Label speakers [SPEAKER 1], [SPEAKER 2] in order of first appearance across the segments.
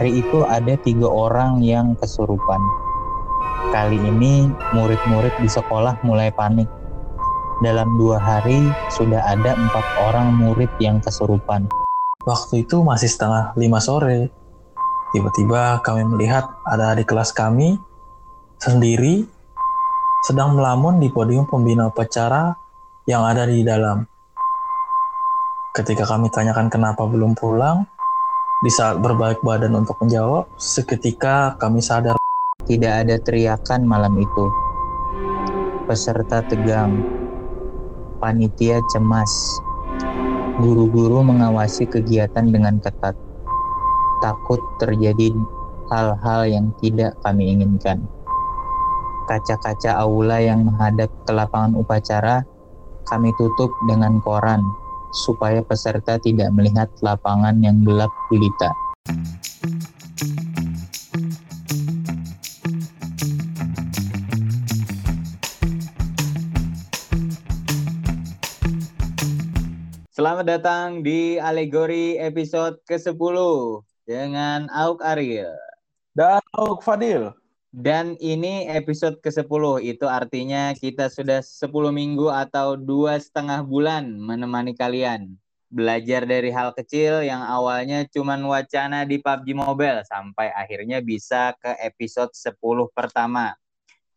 [SPEAKER 1] Hari itu ada tiga orang yang kesurupan. Kali ini murid-murid di sekolah mulai panik. Dalam dua hari sudah ada empat orang murid yang kesurupan.
[SPEAKER 2] Waktu itu masih setengah lima sore. Tiba-tiba kami melihat ada di kelas kami sendiri sedang melamun di podium pembina upacara yang ada di dalam. Ketika kami tanyakan kenapa belum pulang, di saat berbalik badan untuk menjawab, seketika kami sadar
[SPEAKER 1] Tidak ada teriakan malam itu. Peserta tegang. Panitia cemas. Guru-guru mengawasi kegiatan dengan ketat. Takut terjadi hal-hal yang tidak kami inginkan. Kaca-kaca aula yang menghadap ke lapangan upacara kami tutup dengan koran supaya peserta tidak melihat lapangan yang gelap gulita. Selamat datang di Alegori episode ke-10 dengan Auk Ariel.
[SPEAKER 2] dan Auk Fadil.
[SPEAKER 1] Dan ini episode ke-10, itu artinya kita sudah 10 minggu atau dua setengah bulan menemani kalian. Belajar dari hal kecil yang awalnya cuman wacana di PUBG Mobile sampai akhirnya bisa ke episode 10 pertama.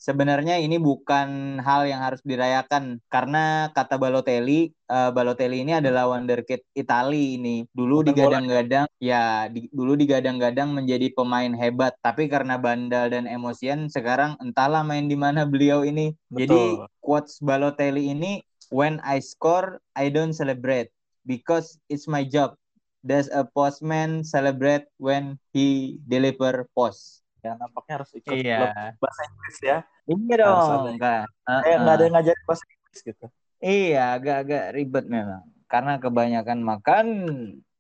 [SPEAKER 1] Sebenarnya ini bukan hal yang harus dirayakan karena kata Balotelli, uh, Balotelli ini adalah wonderkid Itali ini. Dulu digadang-gadang ya di, dulu digadang-gadang menjadi pemain hebat, tapi karena bandal dan emosian sekarang entahlah main di mana beliau ini.
[SPEAKER 2] Betul.
[SPEAKER 1] Jadi quotes Balotelli ini when I score I don't celebrate because it's my job. Does a postman celebrate when he deliver post?
[SPEAKER 2] Ya, nampaknya harus ikut
[SPEAKER 1] Iya.
[SPEAKER 2] klub bahasa Inggris ya.
[SPEAKER 1] Iya dong. Kak.
[SPEAKER 2] Kayak nggak ada yang ngajarin bahasa Inggris gitu.
[SPEAKER 1] Iya, agak-agak ribet memang. Karena kebanyakan makan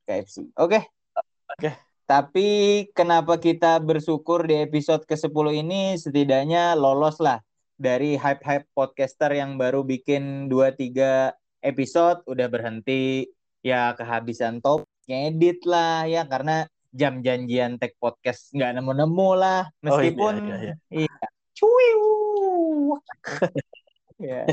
[SPEAKER 1] KFC. Oke.
[SPEAKER 2] Oke.
[SPEAKER 1] Tapi kenapa kita bersyukur di episode ke-10 ini setidaknya lolos lah dari hype-hype podcaster yang baru bikin 2-3 episode udah berhenti ya kehabisan top ngedit lah ya karena jam janjian tag podcast nggak nemu-nemu lah
[SPEAKER 2] Oh, iya,
[SPEAKER 1] meskipun
[SPEAKER 2] iya, iya.
[SPEAKER 1] iya. Cuiu. ya.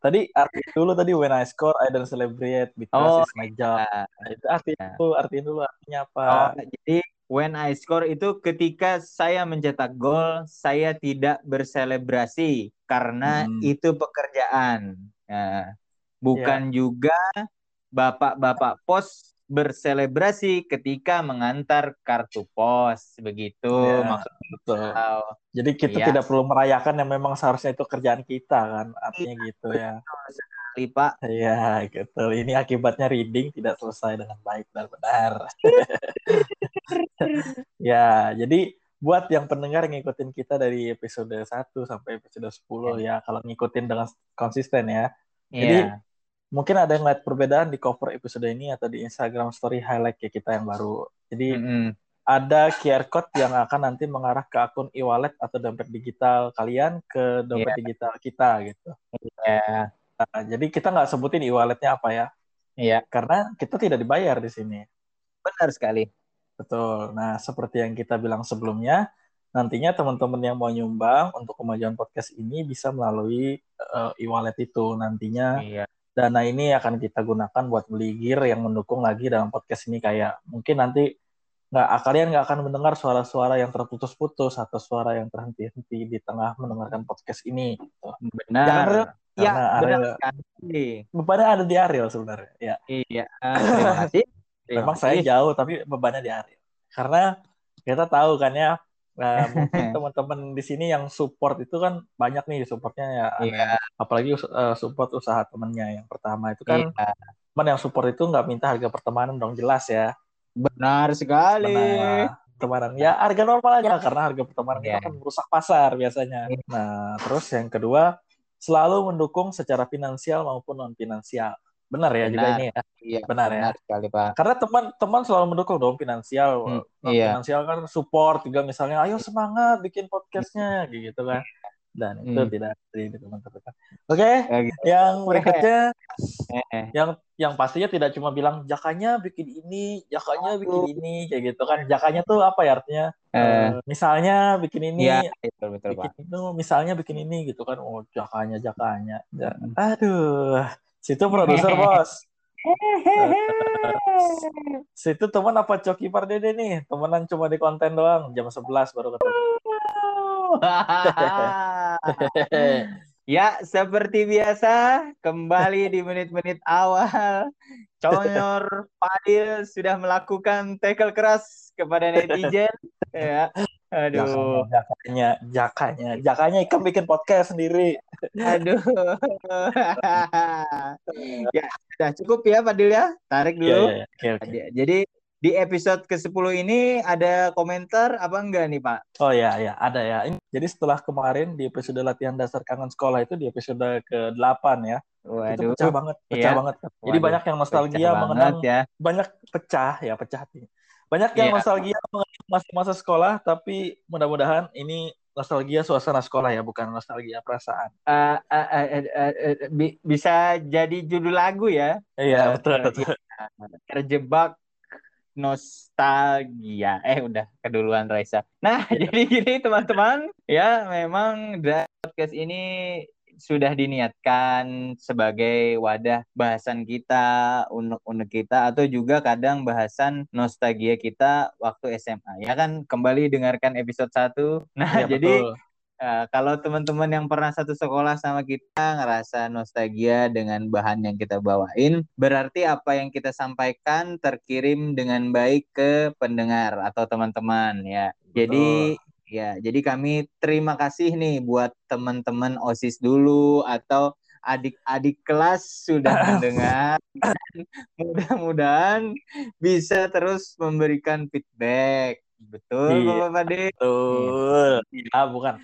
[SPEAKER 2] Tadi arti dulu tadi when I score I don't celebrate because
[SPEAKER 1] Oh,
[SPEAKER 2] it's my job.
[SPEAKER 1] iya.
[SPEAKER 2] Nah, itu artinya
[SPEAKER 1] Iya.
[SPEAKER 2] dulu, artiin dulu artinya apa?
[SPEAKER 1] Oh, jadi when I score itu ketika saya mencetak gol, saya tidak berselebrasi karena
[SPEAKER 2] Hmm.
[SPEAKER 1] itu pekerjaan. Nah, bukan juga bapak-bapak pos berselebrasi ketika mengantar kartu pos begitu
[SPEAKER 2] Ya,
[SPEAKER 1] maksudnya.
[SPEAKER 2] Betul. Jadi kita
[SPEAKER 1] Iya.
[SPEAKER 2] tidak perlu merayakan yang memang seharusnya itu kerjaan kita kan, artinya gitu ya.
[SPEAKER 1] sekali Pak.
[SPEAKER 2] Iya, gitu. Ini akibatnya reading tidak selesai dengan baik dan benar. ya, jadi buat yang pendengar ngikutin kita dari episode 1 sampai episode 10 ya, kalau ngikutin dengan konsisten ya. Jadi,
[SPEAKER 1] Iya.
[SPEAKER 2] Mungkin ada yang lihat perbedaan di cover episode ini atau di Instagram story highlight ya kita yang baru. Jadi
[SPEAKER 1] Mm-mm.
[SPEAKER 2] ada QR code yang akan nanti mengarah ke akun e-wallet atau dompet digital kalian ke dompet
[SPEAKER 1] Iya.
[SPEAKER 2] digital kita gitu.
[SPEAKER 1] Iya.
[SPEAKER 2] Nah, jadi kita nggak sebutin e-walletnya apa ya,
[SPEAKER 1] Iya,
[SPEAKER 2] karena kita tidak dibayar di sini.
[SPEAKER 1] benar sekali.
[SPEAKER 2] Betul. Nah, seperti yang kita bilang sebelumnya, nantinya teman-teman yang mau nyumbang untuk kemajuan podcast ini bisa melalui eh, e-wallet itu. Nantinya
[SPEAKER 1] Iya.
[SPEAKER 2] Dana ini akan kita gunakan buat beli gear yang mendukung lagi dalam podcast ini kayak mungkin nanti nggak kalian nggak akan mendengar suara-suara yang terputus-putus atau suara yang terhenti-henti di tengah mendengarkan podcast ini. Gitu.
[SPEAKER 1] Benar.
[SPEAKER 2] Jangan.
[SPEAKER 1] Ya,
[SPEAKER 2] Karena
[SPEAKER 1] benar
[SPEAKER 2] Ariel,
[SPEAKER 1] sekali.
[SPEAKER 2] bebannya ada di Ariel sebenarnya. Ya,
[SPEAKER 1] Iya, terima kasih.
[SPEAKER 2] Memang saya jauh tapi bebannya di Ariel. Karena kita tahu kan ya, nah, mungkin teman-teman di sini yang support itu kan banyak nih supportnya ya.
[SPEAKER 1] Iya,
[SPEAKER 2] apalagi eh, support usaha temennya yang pertama itu kan
[SPEAKER 1] iya.
[SPEAKER 2] teman yang support itu nggak minta harga pertemanan dong jelas ya
[SPEAKER 1] Benar sekali.
[SPEAKER 2] Mana pertemanan ya harga normal aja karena harga pertemanan itu kan merusak pasar biasanya
[SPEAKER 1] Iya.
[SPEAKER 2] nah terus yang kedua selalu mendukung secara finansial maupun non finansial benar ya juga
[SPEAKER 1] Benar.
[SPEAKER 2] ini ya
[SPEAKER 1] Iya,
[SPEAKER 2] Benar ya.
[SPEAKER 1] sekali, Pak.
[SPEAKER 2] karena teman-teman selalu mendukung dong finansial
[SPEAKER 1] Hmm,
[SPEAKER 2] non
[SPEAKER 1] iya.
[SPEAKER 2] finansial kan support juga misalnya ayo semangat bikin podcastnya gitu kan dan itu
[SPEAKER 1] Hmm.
[SPEAKER 2] tidak terjadi teman-teman oke
[SPEAKER 1] Ya, gitu.
[SPEAKER 2] yang berikutnya
[SPEAKER 1] Eh.
[SPEAKER 2] yang yang pastinya tidak cuma bilang jakanya bikin ini, jakanya bikin ini kayak gitu kan. Jakanya tuh apa ya artinya?
[SPEAKER 1] Eh.
[SPEAKER 2] Eh, misalnya bikin ini,
[SPEAKER 1] Iya, betul betul
[SPEAKER 2] bikin
[SPEAKER 1] Pak.
[SPEAKER 2] itu, misalnya bikin ini gitu kan. Oh, jakanya, jakanya. Ja- Aduh, situ produser bos. Situ teman apa Coki Pardede nih? Temenan cuma di konten doang. Jam 11 baru ketemu.
[SPEAKER 1] Ya, seperti biasa, kembali di menit-menit awal, Conyor Padil sudah melakukan tackle keras kepada netizen. Ya, aduh,
[SPEAKER 2] Jakanya, jakanya, jakanya ikan bikin podcast sendiri.
[SPEAKER 1] aduh. Ya, sudah cukup ya Padil ya. Tarik
[SPEAKER 2] Iya,
[SPEAKER 1] dulu.
[SPEAKER 2] iya, iya. Oke, oke.
[SPEAKER 1] Jadi di episode ke-10 ini ada komentar apa enggak nih, Pak?
[SPEAKER 2] Oh ya, ya, ada ya. Jadi setelah kemarin di episode latihan dasar kangen sekolah itu di episode ke-8 ya. Itu
[SPEAKER 1] Waduh.
[SPEAKER 2] pecah banget, pecah
[SPEAKER 1] Iya.
[SPEAKER 2] banget. Jadi
[SPEAKER 1] Waduh,
[SPEAKER 2] banyak yang nostalgia
[SPEAKER 1] pecah
[SPEAKER 2] mengenang
[SPEAKER 1] banget ya.
[SPEAKER 2] banyak pecah ya, pecah hati. Banyak yang
[SPEAKER 1] Iya.
[SPEAKER 2] nostalgia mengenang masa-masa sekolah, tapi mudah-mudahan ini nostalgia suasana sekolah ya, bukan nostalgia perasaan.
[SPEAKER 1] Eh, eh, eh, eh, eh, eh, bi- bisa jadi judul lagu ya.
[SPEAKER 2] Iya,
[SPEAKER 1] Eh,
[SPEAKER 2] betul, betul.
[SPEAKER 1] Terjebak nostalgia. Eh udah keduluan Raisa. Nah, jadi gini teman-teman, ya memang podcast ini sudah diniatkan sebagai wadah bahasan kita, unek-unek kita, atau juga kadang bahasan nostalgia kita waktu SMA. Ya kan, kembali dengarkan episode 1. Nah,
[SPEAKER 2] Iya,
[SPEAKER 1] jadi
[SPEAKER 2] betul.
[SPEAKER 1] Uh, kalau teman-teman yang pernah satu sekolah sama kita ngerasa nostalgia dengan bahan yang kita bawain, berarti apa yang kita sampaikan terkirim dengan baik ke pendengar atau teman-teman ya. Jadi ya, jadi kami terima kasih nih buat teman-teman OSIS dulu atau adik-adik kelas sudah mendengar. Mudah-mudahan bisa terus memberikan feedback. Betul,
[SPEAKER 2] Iya.
[SPEAKER 1] Bapak Pade?
[SPEAKER 2] Betul. Ya, bukan.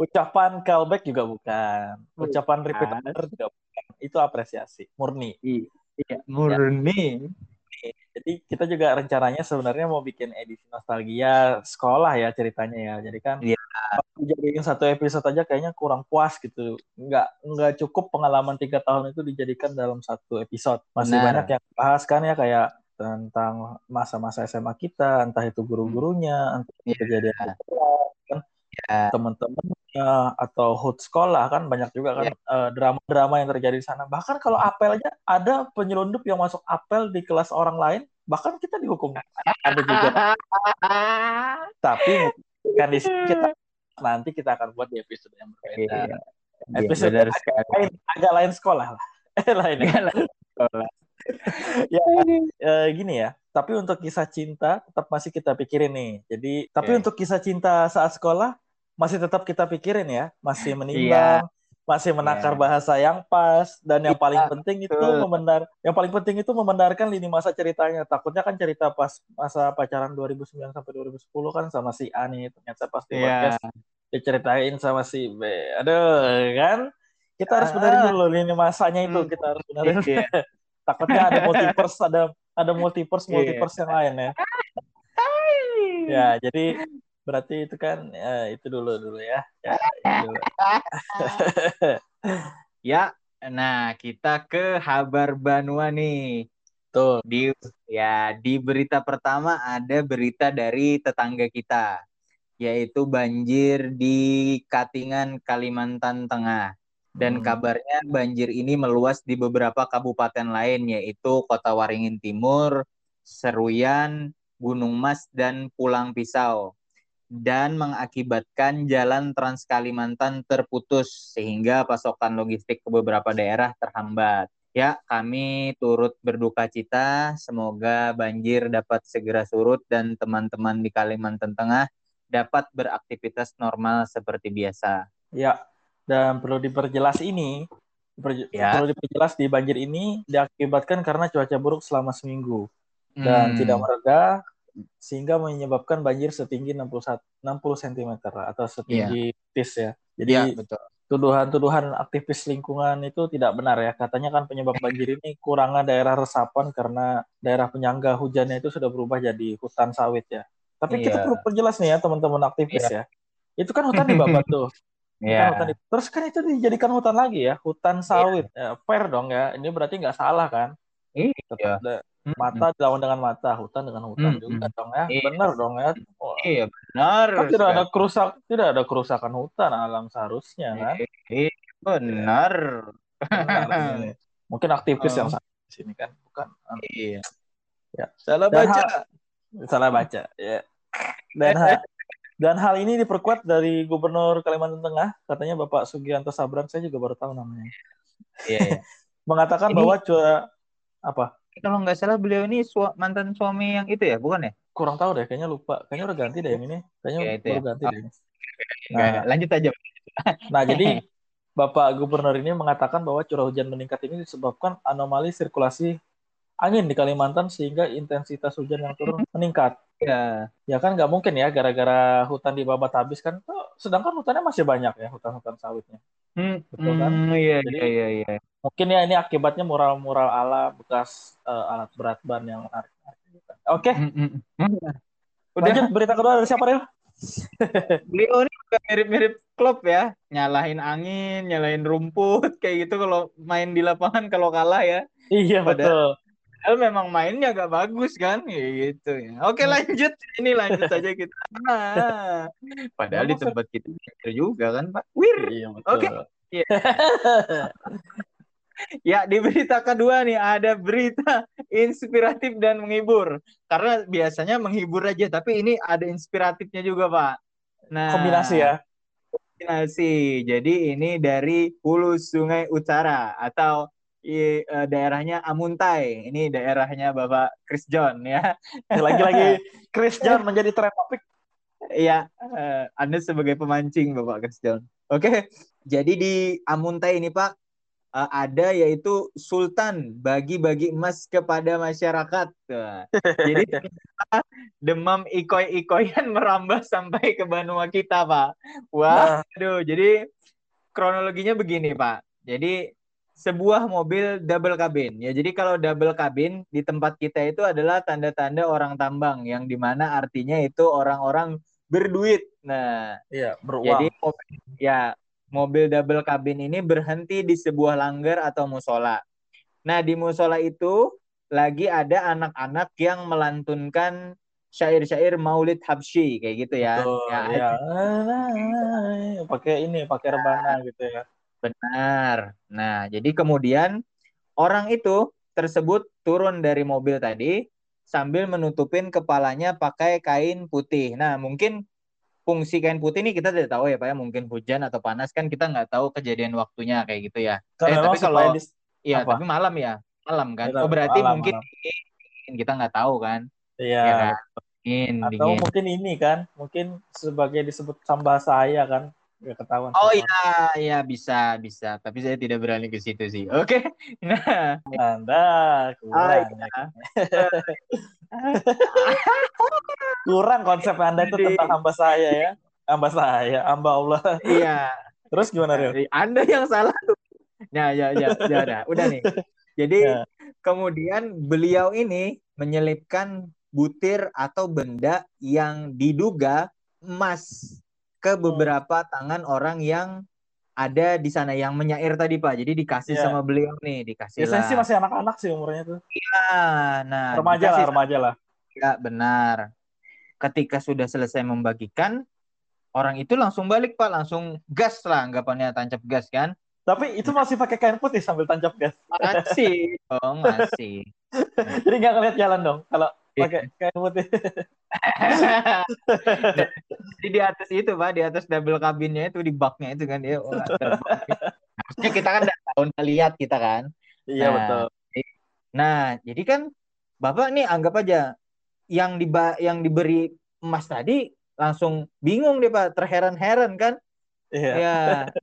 [SPEAKER 2] Ucapan callback juga bukan. Ucapan repeat juga bukan. Itu apresiasi, murni.
[SPEAKER 1] Iya, murni.
[SPEAKER 2] Jadi kita juga rencananya sebenarnya mau bikin edisi nostalgia sekolah ya ceritanya ya. Jadi kan
[SPEAKER 1] Iya.
[SPEAKER 2] waktu jadiin satu episode aja kayaknya kurang puas gitu. Nggak nggak cukup pengalaman tiga tahun itu dijadikan dalam satu episode. Masih
[SPEAKER 1] Benar.
[SPEAKER 2] banyak yang bahas kan ya kayak tentang masa-masa SMA kita, entah itu guru-gurunya, entah itu
[SPEAKER 1] Iya.
[SPEAKER 2] kejadian
[SPEAKER 1] Ya.
[SPEAKER 2] teman-temannya atau hood sekolah kan banyak juga kan eh, drama-drama yang terjadi di sana. Bahkan kalau apel aja ada penyelundup yang masuk apel di kelas orang lain, bahkan kita dihukum. Ada juga. Tapi kan di sini kita nanti kita akan buat di episode yang berbeda.
[SPEAKER 1] Iya.
[SPEAKER 2] Episode
[SPEAKER 1] benar sekali.
[SPEAKER 2] lain, agak lain sekolah lah. lain ya. ya eh, gini ya. Tapi untuk kisah cinta tetap masih kita pikirin nih. Jadi tapi
[SPEAKER 1] Oke.
[SPEAKER 2] untuk kisah cinta saat sekolah masih tetap kita pikirin ya, masih menimbang, masih menakar
[SPEAKER 1] Iya.
[SPEAKER 2] bahasa yang pas dan yang
[SPEAKER 1] Iya,
[SPEAKER 2] paling penting itu
[SPEAKER 1] betul.
[SPEAKER 2] memendar yang paling penting itu membenarkan lini masa ceritanya. Takutnya kan cerita pas masa pacaran 2009 sampai 2010 kan sama si A nih, ternyata pas di
[SPEAKER 1] Iya.
[SPEAKER 2] podcast diceritain sama si B. Aduh, kan? Kita harus
[SPEAKER 1] Ah.
[SPEAKER 2] benerin dulu lini masanya itu,
[SPEAKER 1] Hmm.
[SPEAKER 2] kita harus benerin.
[SPEAKER 1] Iya.
[SPEAKER 2] Takutnya ada multiverse, ada ada multiverse
[SPEAKER 1] Iya.
[SPEAKER 2] multiverse yang lain ya. Ya, jadi berarti itu kan ya, itu dulu dulu ya. Ya, dulu.
[SPEAKER 1] Ya, nah kita ke Habar Banua nih.
[SPEAKER 2] Tuh.
[SPEAKER 1] Di ya di berita pertama ada berita dari tetangga kita, yaitu banjir di Katingan, Kalimantan Tengah. Dan
[SPEAKER 2] Hmm.
[SPEAKER 1] kabarnya banjir ini meluas di beberapa kabupaten lain, yaitu Kota Waringin Timur, Seruyan, Gunung Mas, dan Pulang Pisau. Dan mengakibatkan jalan Trans Kalimantan terputus, sehingga pasokan logistik ke beberapa daerah terhambat. Ya, kami turut berduka cita. Semoga banjir dapat segera surut dan teman-teman di Kalimantan Tengah dapat beraktivitas normal seperti biasa.
[SPEAKER 2] Ya, dan perlu diperjelas ini, diperje-
[SPEAKER 1] Ya.
[SPEAKER 2] perlu diperjelas di banjir ini diakibatkan karena cuaca buruk selama seminggu dan
[SPEAKER 1] Hmm.
[SPEAKER 2] tidak mereda sehingga menyebabkan banjir setinggi 61 60 cm atau setinggi tis ya. Jadi
[SPEAKER 1] Ya, betul.
[SPEAKER 2] tuduhan-tuduhan aktivis lingkungan itu tidak benar ya. Katanya kan penyebab banjir ini kurangnya daerah resapan karena daerah penyangga hujannya itu sudah berubah jadi hutan sawit ya. Tapi kita
[SPEAKER 1] Iya.
[SPEAKER 2] perlu perjelas nih ya teman-teman aktivis ya. Itu kan hutan dibabat tuh.
[SPEAKER 1] Iya.
[SPEAKER 2] Kan hutan di- Terus kan itu dijadikan hutan lagi ya, hutan sawit. Ya, fair dong ya. Ini berarti nggak salah kan?
[SPEAKER 1] Iya.
[SPEAKER 2] Tetap
[SPEAKER 1] Mm-mm.
[SPEAKER 2] mata dilawan dengan mata, hutan dengan hutan
[SPEAKER 1] Mm-mm.
[SPEAKER 2] juga dong ya.
[SPEAKER 1] Iya.
[SPEAKER 2] Benar dong ya. Wah,
[SPEAKER 1] Iya benar.
[SPEAKER 2] kan tidak ada kerusak, tidak ada kerusakan hutan alam seharusnya kan.
[SPEAKER 1] Iya, benar.
[SPEAKER 2] Benar. Mungkin aktivis
[SPEAKER 1] Oh.
[SPEAKER 2] yang salah di sini kan, bukan
[SPEAKER 1] Iya.
[SPEAKER 2] Ya.
[SPEAKER 1] Salah
[SPEAKER 2] Dan
[SPEAKER 1] baca.
[SPEAKER 2] salah baca ya. Dan ha- dan hal ini diperkuat dari Gubernur Kalimantan Tengah, katanya Bapak Sugianto Sabran, saya juga baru tahu namanya.
[SPEAKER 1] Iya, iya.
[SPEAKER 2] Mengatakan
[SPEAKER 1] Ini-
[SPEAKER 2] bahwa curah apa?
[SPEAKER 1] Kalau nggak salah beliau ini sua- mantan suami yang itu ya, bukan ya?
[SPEAKER 2] Kurang tahu deh, kayaknya lupa. Kayaknya udah ganti deh yang ini. Kayaknya
[SPEAKER 1] Ya, itu
[SPEAKER 2] baru
[SPEAKER 1] ya.
[SPEAKER 2] ganti deh. ini.
[SPEAKER 1] Nggak,
[SPEAKER 2] Nah,
[SPEAKER 1] lanjut aja.
[SPEAKER 2] nah jadi Bapak Gubernur ini mengatakan bahwa curah hujan meningkat ini disebabkan anomali sirkulasi angin di Kalimantan sehingga intensitas hujan yang turun meningkat.
[SPEAKER 1] Ya,
[SPEAKER 2] Ya kan nggak mungkin ya gara-gara hutan dibabat habis kan. Tuh, Sedangkan hutannya masih banyak ya hutan-hutan sawitnya.
[SPEAKER 1] hmm,
[SPEAKER 2] Betul kan?
[SPEAKER 1] hmm, iya,
[SPEAKER 2] Jadi-
[SPEAKER 1] iya, iya, iya.
[SPEAKER 2] Mungkin ya ini akibatnya mural-mural ala bekas eh, alat berat ban yang. Oke,
[SPEAKER 1] Hmm, hmm, hmm. Udah,
[SPEAKER 2] lanjut berita kedua dari siapa Ril?
[SPEAKER 1] beliau ini juga mirip-mirip klub ya, nyalahin angin, nyalahin rumput, kayak gitu kalau main di lapangan kalau kalah ya.
[SPEAKER 2] Iya
[SPEAKER 1] Padahal-
[SPEAKER 2] betul.
[SPEAKER 1] Padahal memang mainnya agak bagus kan, ya gitu ya. Oke
[SPEAKER 2] Hmm.
[SPEAKER 1] lanjut, ini lanjut saja kita. Ah, padahal di tempat kita juga kan Pak. Wir.
[SPEAKER 2] Iya.
[SPEAKER 1] Oke. Iya. Ya di berita kedua nih ada berita inspiratif dan menghibur. Karena biasanya menghibur aja, tapi ini ada inspiratifnya juga Pak. Nah,
[SPEAKER 2] Kombinasi ya.
[SPEAKER 1] kombinasi. Jadi ini dari Hulu Sungai Utara atau i- eh, daerahnya Amuntai. Ini daerahnya Bapak Chris John ya.
[SPEAKER 2] Lagi-lagi Chris John menjadi trend topik.
[SPEAKER 1] Iya, eh, Anda sebagai pemancing Bapak Chris John. Oke, jadi di Amuntai ini Pak eh, ada yaitu Sultan bagi-bagi emas kepada masyarakat. Tuh. Jadi demam ikoi-ikoyan merambah sampai ke Banua kita Pak. Wah, aduh. Jadi kronologinya begini Pak. Jadi sebuah mobil double cabin ya. Jadi kalau double cabin di tempat kita itu adalah tanda-tanda orang tambang yang di mana artinya itu orang-orang berduit. Nah,
[SPEAKER 2] Iya, beruang.
[SPEAKER 1] jadi mobil, ya mobil double cabin ini berhenti di sebuah langgar atau musola. Nah di musola itu lagi ada anak-anak yang melantunkan syair-syair Maulid Habsyi kayak gitu ya.
[SPEAKER 2] Betul,
[SPEAKER 1] Ya,
[SPEAKER 2] ya. Pakai ini, pakai rebana gitu ya.
[SPEAKER 1] Benar. Nah jadi kemudian orang itu tersebut turun dari mobil tadi sambil menutupin kepalanya pakai kain putih. Nah mungkin fungsi kain putih ini kita tidak tahu ya Pak ya. Mungkin hujan atau panas kan kita nggak tahu kejadian waktunya kayak gitu ya. Eh, tapi kalau Iya, tapi malam ya. Malam kan.
[SPEAKER 2] Iya,
[SPEAKER 1] Oh, berarti
[SPEAKER 2] malam,
[SPEAKER 1] mungkin
[SPEAKER 2] malam.
[SPEAKER 1] kita nggak tahu kan.
[SPEAKER 2] Iya.
[SPEAKER 1] Ya kan? Dingin,
[SPEAKER 2] Atau
[SPEAKER 1] dingin.
[SPEAKER 2] mungkin ini kan, mungkin sebagai disebut bahasa saya kan, nggak ketahuan.
[SPEAKER 1] Oh iya, iya bisa, bisa. Tapi saya tidak berani ke situ sih. Oke. Nah,
[SPEAKER 2] Anda kurang,
[SPEAKER 1] Ah,
[SPEAKER 2] ya. kurang konsep Anda itu tentang hamba saya ya, hamba saya, hamba Allah.
[SPEAKER 1] iya.
[SPEAKER 2] Terus gimana Rio?
[SPEAKER 1] Anda yang salah tuh. Nah, ya, ya, ya, udah, udah nih. Jadi
[SPEAKER 2] Ya.
[SPEAKER 1] kemudian beliau ini menyelipkan butir atau benda yang diduga emas ke beberapa tangan orang yang ada di sana yang menyair tadi Pak. Jadi dikasih
[SPEAKER 2] Ya.
[SPEAKER 1] sama beliau nih, dikasih
[SPEAKER 2] Biasanya sih masih anak-anak sih umurnya tuh.
[SPEAKER 1] Nah, nah,
[SPEAKER 2] Remaja lah, remaja lah.
[SPEAKER 1] Ya, benar. Ketika sudah selesai membagikan, orang itu langsung balik, Pak. Langsung gas lah, anggapannya tancap gas kan.
[SPEAKER 2] Tapi itu masih pakai kain putih sambil tancap gas.
[SPEAKER 1] Masih dong, masih.
[SPEAKER 2] Jadi nggak ngeliat jalan dong kalau
[SPEAKER 1] Iya.
[SPEAKER 2] Pakai kain putih.
[SPEAKER 1] Jadi di atas itu, Pak, di atas double kabinnya itu, di baknya itu kan. Wah, terbang. Harusnya kita kan nggak tahu, nggak lihat kita kan.
[SPEAKER 2] Iya
[SPEAKER 1] Nah,
[SPEAKER 2] betul.
[SPEAKER 1] Nah, jadi kan Bapak nih anggap aja yang diba yang diberi emas tadi langsung bingung deh Pak, terheran-heran kan.
[SPEAKER 2] Iya.
[SPEAKER 1] Ya,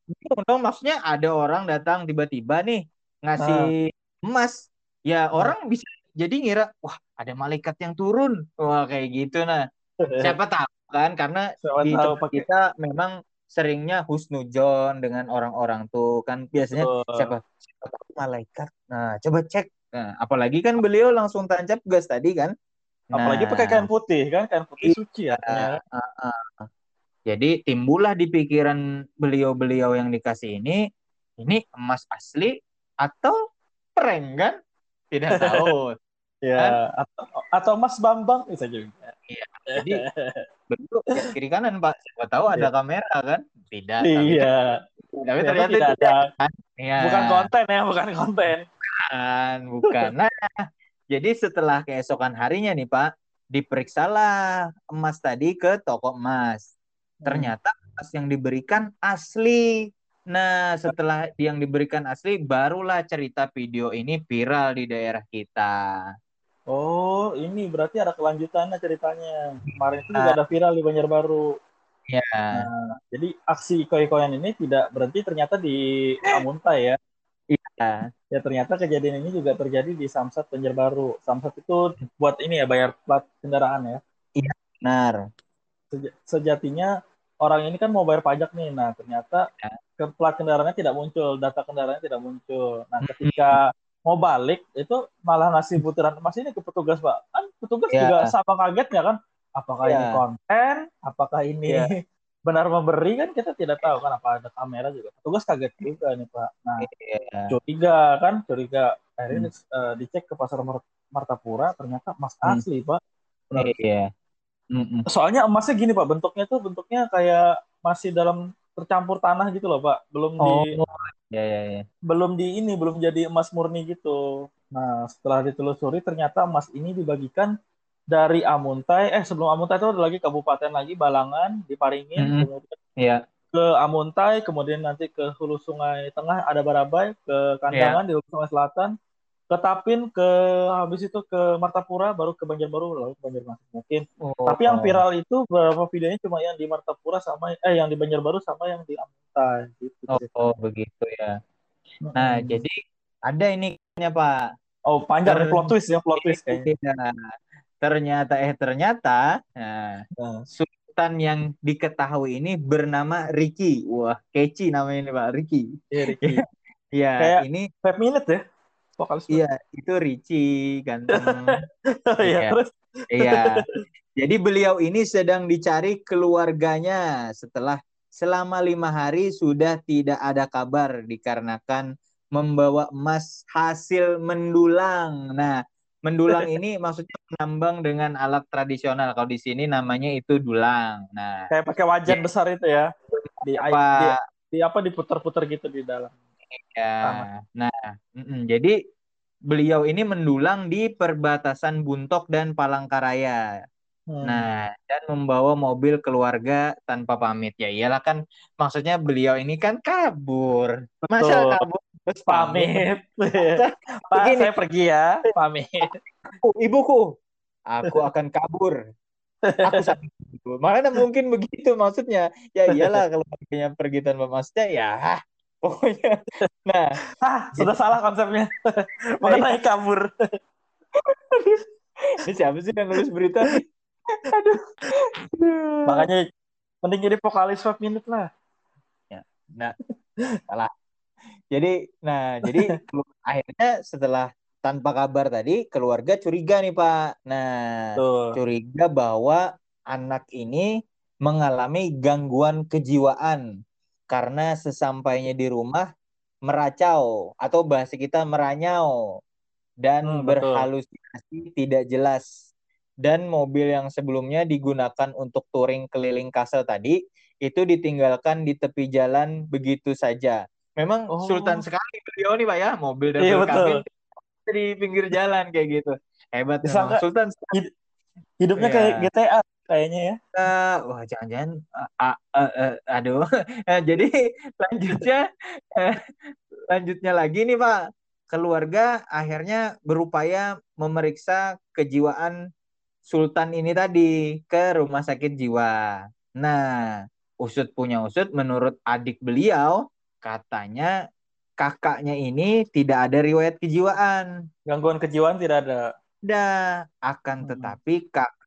[SPEAKER 1] bingung dong maksudnya ada orang datang tiba-tiba nih ngasih emas. Ya,
[SPEAKER 2] Ah.
[SPEAKER 1] orang bisa jadi ngira, wah, ada malaikat yang turun. Wah, kayak gitu nah. Siapa tahu kan karena
[SPEAKER 2] Siapa
[SPEAKER 1] di
[SPEAKER 2] tahu
[SPEAKER 1] tempat kita memang seringnya husnujon dengan orang-orang tuh kan biasanya
[SPEAKER 2] Betul.
[SPEAKER 1] siapa siapa tahu malaikat. Nah, coba cek. Nah, apalagi kan beliau langsung tancap gas tadi kan.
[SPEAKER 2] apalagi
[SPEAKER 1] Nah,
[SPEAKER 2] pakai kain putih kan, kain putih
[SPEAKER 1] Iya.
[SPEAKER 2] suci ya.
[SPEAKER 1] ah, ah, ah. Jadi timbullah di pikiran beliau-beliau yang dikasih ini, ini emas asli atau prank kan? Tidak tahu.
[SPEAKER 2] Ya,
[SPEAKER 1] Kan?
[SPEAKER 2] atau, atau Mas Bambang bisa juga.
[SPEAKER 1] Jadi bentuk ya, kiri kanan Pak. Siapa tahu ada kamera kan? Tidak. Tapi,
[SPEAKER 2] Iya,
[SPEAKER 1] tapi
[SPEAKER 2] ternyata
[SPEAKER 1] ternyata
[SPEAKER 2] tidak ada.
[SPEAKER 1] Iya.
[SPEAKER 2] Bukan konten ya, bukan konten.
[SPEAKER 1] Bukan, bukan. Nah, jadi setelah keesokan harinya nih Pak, diperiksalah emas tadi ke toko emas. Ternyata emas yang diberikan asli. Nah, setelah yang diberikan asli, barulah cerita video ini viral di daerah kita.
[SPEAKER 2] Oh, ini berarti ada kelanjutannya ceritanya. Kemarin itu juga ada viral di Banjarbaru.
[SPEAKER 1] Ya,
[SPEAKER 2] Nah, jadi aksi ikoy-ikoyan ini tidak berhenti ternyata di Amuntai ya.
[SPEAKER 1] iya,
[SPEAKER 2] Ya ternyata kejadian ini juga terjadi di Samsat Banjarbaru. Samsat itu buat ini ya bayar plat kendaraan ya.
[SPEAKER 1] benar.
[SPEAKER 2] Seja- Sejatinya orang ini kan mau bayar pajak nih. Nah ternyata
[SPEAKER 1] Ya.
[SPEAKER 2] ke plat kendaraannya tidak muncul, data kendaraannya tidak muncul. Nah
[SPEAKER 1] Hmm.
[SPEAKER 2] Mau balik itu malah ngasih butiran emas ini ke petugas pak. Kan petugas
[SPEAKER 1] Ya.
[SPEAKER 2] juga sama kagetnya kan. Apakah ini
[SPEAKER 1] Ya.
[SPEAKER 2] konten? Apakah ini
[SPEAKER 1] Ya.
[SPEAKER 2] benar memberi kan kita tidak tahu kan apa ada kamera juga. Petugas kaget juga nih pak. Nah
[SPEAKER 1] Iya.
[SPEAKER 2] curiga kan curiga akhirnya eh, dicek ke pasar Mar- Martapura ternyata emas
[SPEAKER 1] Hmm.
[SPEAKER 2] asli pak Benar.
[SPEAKER 1] Iya. Mm-mm.
[SPEAKER 2] soalnya emasnya gini pak bentuknya tuh bentuknya kayak masih dalam tercampur tanah gitu loh pak belum
[SPEAKER 1] Oh,
[SPEAKER 2] di
[SPEAKER 1] ya ya ya.
[SPEAKER 2] belum di ini belum jadi emas murni gitu nah setelah ditelusuri ternyata emas ini dibagikan dari Amuntai eh sebelum Amuntai itu ada lagi kabupaten lagi Balangan di Paringin
[SPEAKER 1] Mhm.
[SPEAKER 2] kemudian
[SPEAKER 1] Iya.
[SPEAKER 2] ke Amuntai kemudian nanti ke Hulu Sungai Tengah ada Barabai ke Kandangan di Hulu Sungai Selatan ke Tapin ke habis itu ke Martapura baru ke Banjarbaru lalu ke Banjarmasin mungkin
[SPEAKER 1] Oh.
[SPEAKER 2] tapi yang viral itu beberapa videonya cuma yang di Martapura sama eh yang di Banjarbaru sama yang di Amuntai gitu
[SPEAKER 1] Oh, oh, begitu ya. Nah,
[SPEAKER 2] Mm-mm.
[SPEAKER 1] jadi ada ini kayaknya, Pak.
[SPEAKER 2] oh panjang
[SPEAKER 1] ter-
[SPEAKER 2] plot twist ya plot twist kayaknya
[SPEAKER 1] Iya. Ternyata eh ternyata nah,
[SPEAKER 2] Nah,
[SPEAKER 1] sultan yang diketahui ini bernama Ricky. Wah, keci namanya ini, Pak, Ricky.
[SPEAKER 2] iya Ricky
[SPEAKER 1] Iya,
[SPEAKER 2] Kayak-
[SPEAKER 1] ini
[SPEAKER 2] Five minute ya vokalis
[SPEAKER 1] iya, itu Richie ganteng.
[SPEAKER 2] iya
[SPEAKER 1] Iya.
[SPEAKER 2] terus
[SPEAKER 1] Iya. Jadi beliau ini sedang dicari keluarganya setelah selama lima hari sudah tidak ada kabar dikarenakan membawa emas hasil mendulang. Nah, mendulang ini maksudnya menambang dengan alat tradisional. Kalau di sini namanya itu dulang. Nah,
[SPEAKER 2] kayak pakai wajan
[SPEAKER 1] Iya.
[SPEAKER 2] besar itu ya di, di,
[SPEAKER 1] apa
[SPEAKER 2] di apa diputar-putar gitu di dalam
[SPEAKER 1] ya? Nah, mm-mm. jadi beliau ini mendulang di perbatasan Buntok dan Palangkaraya.
[SPEAKER 2] Hmm.
[SPEAKER 1] Nah, dan membawa mobil keluarga tanpa pamit. Ya iyalah kan maksudnya beliau ini kan kabur. Masa
[SPEAKER 2] Betul.
[SPEAKER 1] kabur terus pamit?
[SPEAKER 2] pamit Pak
[SPEAKER 1] Begini.
[SPEAKER 2] saya pergi ya pamit
[SPEAKER 1] Ibuku, ibuku, aku akan kabur. Aku sakit. Makanya mungkin begitu maksudnya. Ya iyalah kalau keluarganya pergi tanpa maksudnya ya pokoknya. Nah,
[SPEAKER 2] ah sudah salah konsepnya mengenai kabur
[SPEAKER 1] ini siapa sih yang nulis berita? Aduh. Aduh.
[SPEAKER 2] makanya mending jadi vokalis 5 minute lah
[SPEAKER 1] Nah, salah. Jadi, nah, jadi akhirnya setelah tanpa kabar tadi, keluarga curiga nih Pak. Nah,
[SPEAKER 2] tuh
[SPEAKER 1] curiga bahwa anak ini mengalami gangguan kejiwaan karena sesampainya di rumah meracau atau bahasa kita meranyau dan
[SPEAKER 2] Hmm, betul.
[SPEAKER 1] berhalusinasi tidak jelas. Dan mobil yang sebelumnya digunakan untuk touring keliling kasel tadi itu ditinggalkan di tepi jalan begitu saja. Memang
[SPEAKER 2] Oh.
[SPEAKER 1] sultan sekali beliau nih Pak ya, mobil dan
[SPEAKER 2] Iya,
[SPEAKER 1] kabin di pinggir jalan kayak gitu. Hebat memang. Sultan sekali.
[SPEAKER 2] hidupnya
[SPEAKER 1] Iya.
[SPEAKER 2] kayak GTA kayaknya ya
[SPEAKER 1] Eh, wah jangan-jangan ah, ah, eh, aduh Eh, jadi lanjutnya eh, lanjutnya lagi nih Pak keluarga akhirnya berupaya memeriksa kejiwaan Sultan ini tadi ke rumah sakit jiwa. Nah, usut punya usut menurut adik beliau katanya kakaknya ini tidak ada riwayat kejiwaan.
[SPEAKER 2] gangguan kejiwaan tidak ada
[SPEAKER 1] Ada, akan
[SPEAKER 2] Hmm.
[SPEAKER 1] tetapi